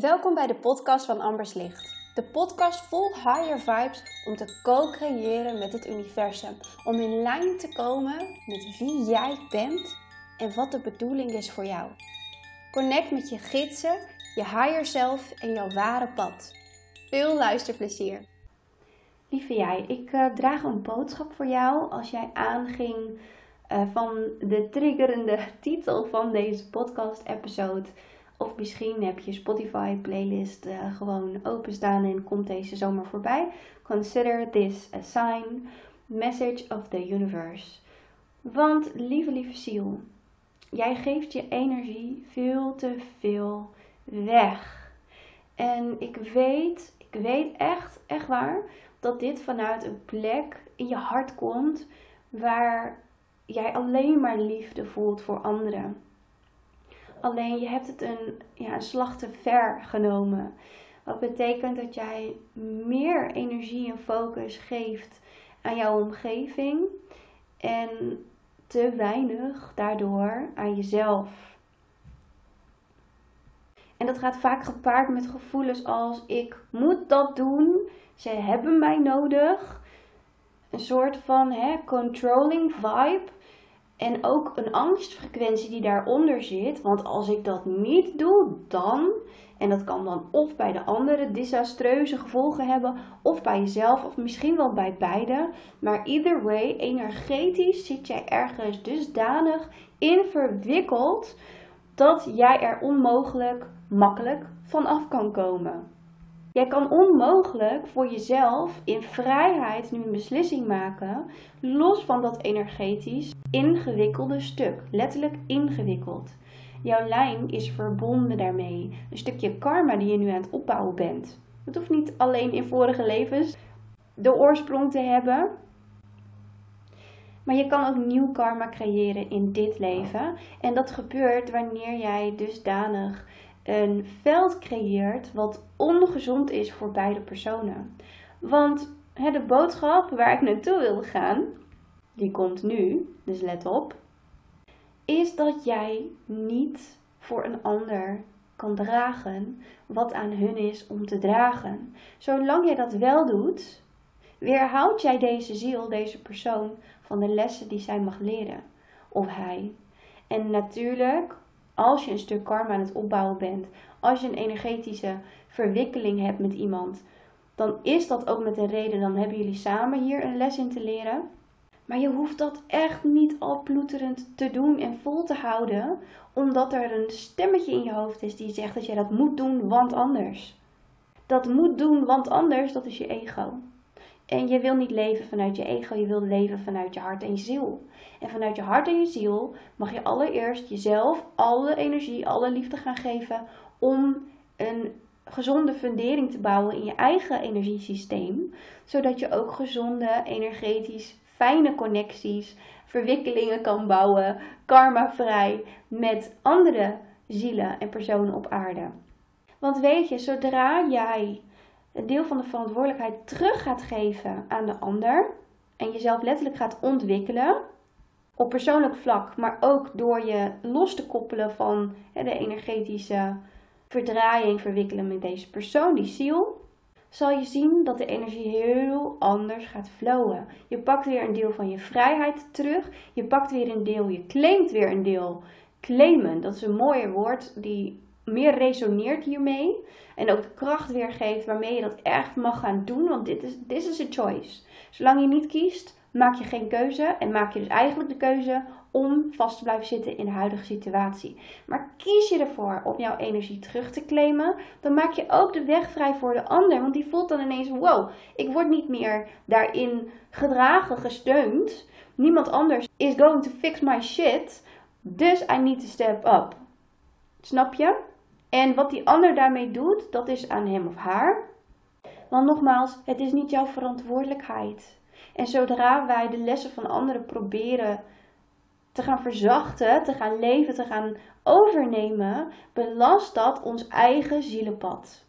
Welkom bij de podcast van Ambers Licht. De podcast vol higher vibes om te co-creëren met het universum. Om in lijn te komen met wie jij bent en wat de bedoeling is voor jou. Connect met je gidsen, je higher self en jouw ware pad. Veel luisterplezier. Lieve jij, ik uh, draag een boodschap voor jou als jij aanging uh, van de triggerende titel van deze podcast-episode of misschien heb je Spotify playlist uh, gewoon openstaan en komt deze zomer voorbij. Consider this a sign, message of the universe. Want lieve, lieve ziel, jij geeft je energie veel te veel weg. En ik weet, ik weet echt, echt waar, dat dit vanuit een plek in je hart komt waar jij alleen maar liefde voelt voor anderen. Alleen je hebt het een, ja, een slag te ver genomen. Wat betekent dat jij meer energie en focus geeft aan jouw omgeving en te weinig daardoor aan jezelf. En dat gaat vaak gepaard met gevoelens als ik moet dat doen, ze hebben mij nodig. Een soort van hè, controlling vibe. En ook een angstfrequentie die daaronder zit. Want als ik dat niet doe, dan. En dat kan dan of bij de anderen desastreuze gevolgen hebben, of bij jezelf, of misschien wel bij beide. Maar either way, energetisch zit jij ergens dusdanig in verwikkeld dat jij er onmogelijk makkelijk van af kan komen. Jij kan onmogelijk voor jezelf in vrijheid nu een beslissing maken, los van dat energetisch ingewikkelde stuk. Letterlijk ingewikkeld. Jouw lijn is verbonden daarmee. Een stukje karma die je nu aan het opbouwen bent. Het hoeft niet alleen in vorige levens de oorsprong te hebben. Maar je kan ook nieuw karma creëren in dit leven. En dat gebeurt wanneer jij dusdanig een veld creëert wat ongezond is voor beide personen. Want hè, de boodschap waar ik naartoe wilde gaan, die komt nu, dus let op, is dat jij niet voor een ander kan dragen wat aan hun is om te dragen. Zolang jij dat wel doet, weerhoudt jij deze ziel, deze persoon, van de lessen die zij mag leren. Of hij. En natuurlijk als je een stuk karma aan het opbouwen bent, als je een energetische verwikkeling hebt met iemand, dan is dat ook met een reden. Dan hebben jullie samen hier een les in te leren. Maar je hoeft dat echt niet al ploeterend te doen en vol te houden, omdat er een stemmetje in je hoofd is die zegt dat je dat moet doen, want anders. Dat moet doen, want anders, dat is je ego. En je wil niet leven vanuit je ego, je wil leven vanuit je hart en je ziel. En vanuit je hart en je ziel mag je allereerst jezelf alle energie, alle liefde gaan geven om een gezonde fundering te bouwen in je eigen energiesysteem. Zodat je ook gezonde, energetisch, fijne connecties, verwikkelingen kan bouwen, karmavrij met andere zielen en personen op aarde. Want weet je, zodra jij een deel van de verantwoordelijkheid terug gaat geven aan de ander en jezelf letterlijk gaat ontwikkelen op persoonlijk vlak, maar ook door je los te koppelen van de energetische verdraaiing, verwikkelen met deze persoon, die ziel, zal je zien dat de energie heel anders gaat flowen. Je pakt weer een deel van je vrijheid terug. Je pakt weer een deel, je claimt weer een deel. Claimen, dat is een mooier woord die meer resoneert hiermee. En ook de kracht weergeeft waarmee je dat echt mag gaan doen. Want dit is, this is a choice. Zolang je niet kiest, maak je geen keuze. En maak je dus eigenlijk de keuze om vast te blijven zitten in de huidige situatie. Maar kies je ervoor om jouw energie terug te claimen, dan maak je ook de weg vrij voor de ander. Want die voelt dan ineens: wow, ik word niet meer daarin gedragen, gesteund. Niemand anders is going to fix my shit. Dus I need to step up. Snap je? En wat die ander daarmee doet, dat is aan hem of haar. Want nogmaals, het is niet jouw verantwoordelijkheid. En zodra wij de lessen van anderen proberen te gaan verzachten, te gaan leven, te gaan overnemen, belast dat ons eigen zielenpad.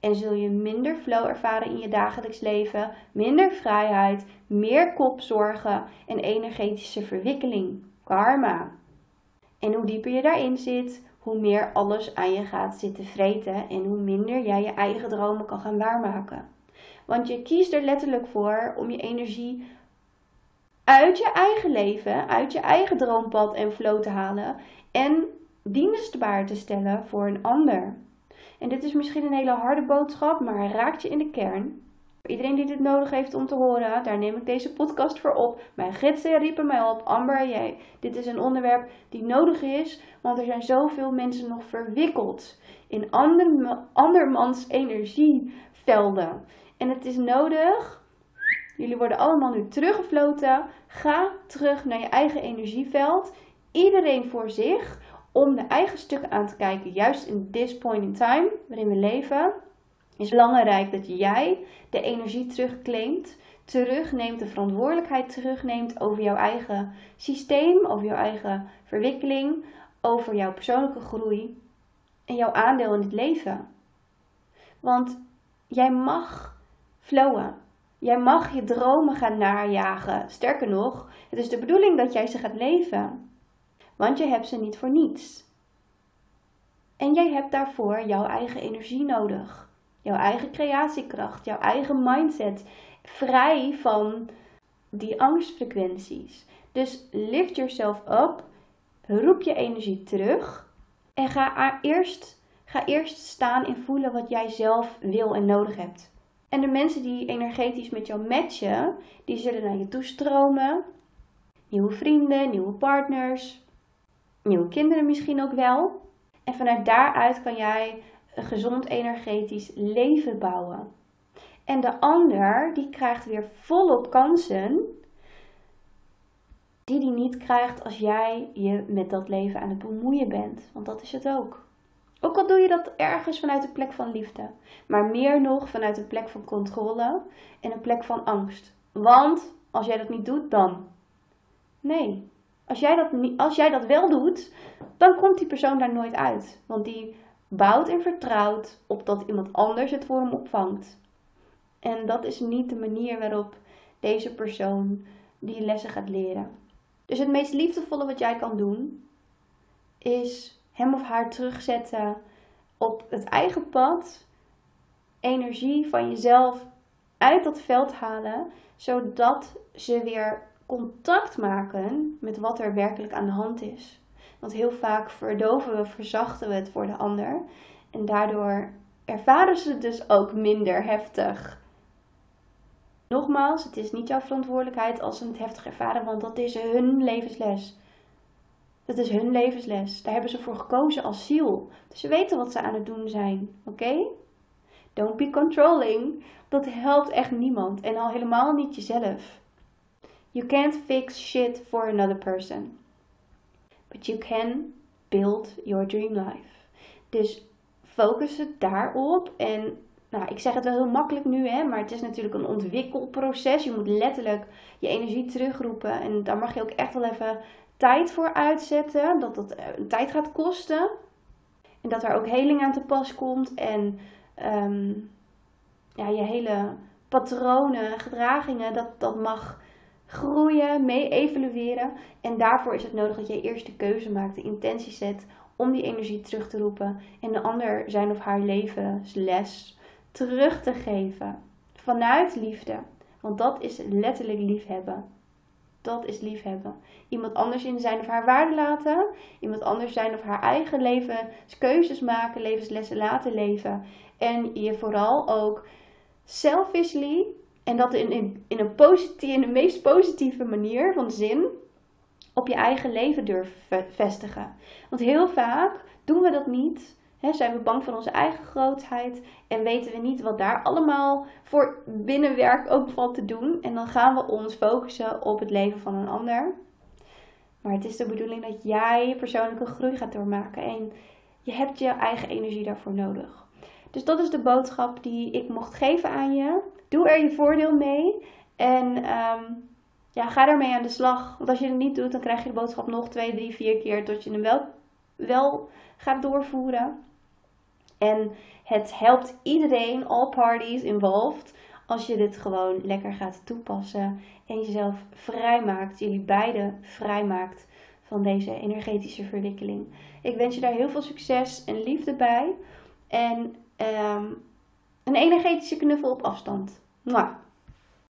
En zul je minder flow ervaren in je dagelijks leven, minder vrijheid, meer kopzorgen en energetische verwikkeling, karma. En hoe dieper je daarin zit, hoe meer alles aan je gaat zitten vreten en hoe minder jij je eigen dromen kan gaan waarmaken. Want je kiest er letterlijk voor om je energie uit je eigen leven, uit je eigen droompad en flow te halen en dienstbaar te stellen voor een ander. En dit is misschien een hele harde boodschap, maar raakt je in de kern. Iedereen die dit nodig heeft om te horen, daar neem ik deze podcast voor op. Mijn gidsen riepen mij op, Amber, jij, dit is een onderwerp die nodig is, want er zijn zoveel mensen nog verwikkeld in ander, andermans energievelden. En het is nodig, jullie worden allemaal nu teruggefloten, ga terug naar je eigen energieveld, iedereen voor zich, om de eigen stukken aan te kijken, juist in this point in time waarin we leven is belangrijk dat jij de energie terugclaimt, terugneemt, de verantwoordelijkheid terugneemt over jouw eigen systeem, over jouw eigen verwikkeling, over jouw persoonlijke groei en jouw aandeel in het leven. Want jij mag flowen. Jij mag je dromen gaan najagen. Sterker nog, het is de bedoeling dat jij ze gaat leven. Want je hebt ze niet voor niets. En jij hebt daarvoor jouw eigen energie nodig jouw eigen creatiekracht, jouw eigen mindset, vrij van die angstfrequenties. Dus lift yourself up, roep je energie terug en ga eerst, ga eerst staan en voelen wat jij zelf wil en nodig hebt. En de mensen die energetisch met jou matchen, die zullen naar je toestromen. Nieuwe vrienden, nieuwe partners, nieuwe kinderen misschien ook wel. En vanuit daaruit kan jij een gezond energetisch leven bouwen. En de ander die krijgt weer volop kansen die die niet krijgt als jij je met dat leven aan het bemoeien bent. Want dat is het ook. Ook al doe je dat ergens vanuit een plek van liefde, maar meer nog vanuit een plek van controle en een plek van angst. Want als jij dat niet doet, dan. Nee. Als jij dat, als jij dat wel doet, dan komt die persoon daar nooit uit. Want die bouwt en vertrouwt op dat iemand anders het voor hem opvangt. En dat is niet de manier waarop deze persoon die lessen gaat leren. Dus het meest liefdevolle wat jij kan doen, is hem of haar terugzetten op het eigen pad, energie van jezelf uit dat veld halen, zodat ze weer contact maken met wat er werkelijk aan de hand is. Want heel vaak verdoven we, verzachten we het voor de ander. En daardoor ervaren ze het dus ook minder heftig. Nogmaals, het is niet jouw verantwoordelijkheid als ze het heftig ervaren, want dat is hun levensles. Dat is hun levensles. Daar hebben ze voor gekozen als ziel. Dus ze weten wat ze aan het doen zijn. Oké? Don't be controlling. Dat helpt echt niemand. En al helemaal niet jezelf. You can't fix shit for another person. But you can build your dream life. Dus focus het daarop. En nou, ik zeg het wel heel makkelijk nu, hè, maar het is natuurlijk een ontwikkelproces. Je moet letterlijk je energie terugroepen. En daar mag je ook echt wel even tijd voor uitzetten. Dat dat eh, tijd gaat kosten. En dat er ook heling aan te pas komt. En ehm, ja, je hele patronen, gedragingen, dat, dat mag groeien, mee evalueren. En daarvoor is het nodig dat jij eerst de keuze maakt, de intentie zet om die energie terug te roepen en de ander zijn of haar levensles terug te geven. Vanuit liefde. Want dat is letterlijk liefhebben. Dat is liefhebben. Iemand anders in zijn of haar waarde laten. Iemand anders zijn of haar eigen levenskeuzes maken, levenslessen laten leven. En je vooral ook selfishly en dat in, in, een positieve, in de meest positieve manier van zin op je eigen leven durven vestigen. Want heel vaak doen we dat niet. zijn we bang voor onze eigen grootheid en weten we niet wat daar allemaal voor binnenwerk ook valt te doen. En dan gaan we ons focussen op het leven van een ander. Maar het is de bedoeling dat jij persoonlijke groei gaat doormaken en je hebt je eigen energie daarvoor nodig. Dus dat is de boodschap die ik mocht geven aan je. Doe er je voordeel mee. En um, ja, ga ermee aan de slag. Want als je het niet doet, dan krijg je de boodschap nog twee, drie, vier keer tot je hem wel, wel gaat doorvoeren. En het helpt iedereen, all parties involved, als je dit gewoon lekker gaat toepassen en jezelf vrijmaakt, jullie beiden vrijmaakt van deze energetische verwikkeling. Ik wens je daar heel veel succes en liefde bij. En ehm, een energetische knuffel op afstand. Mwah.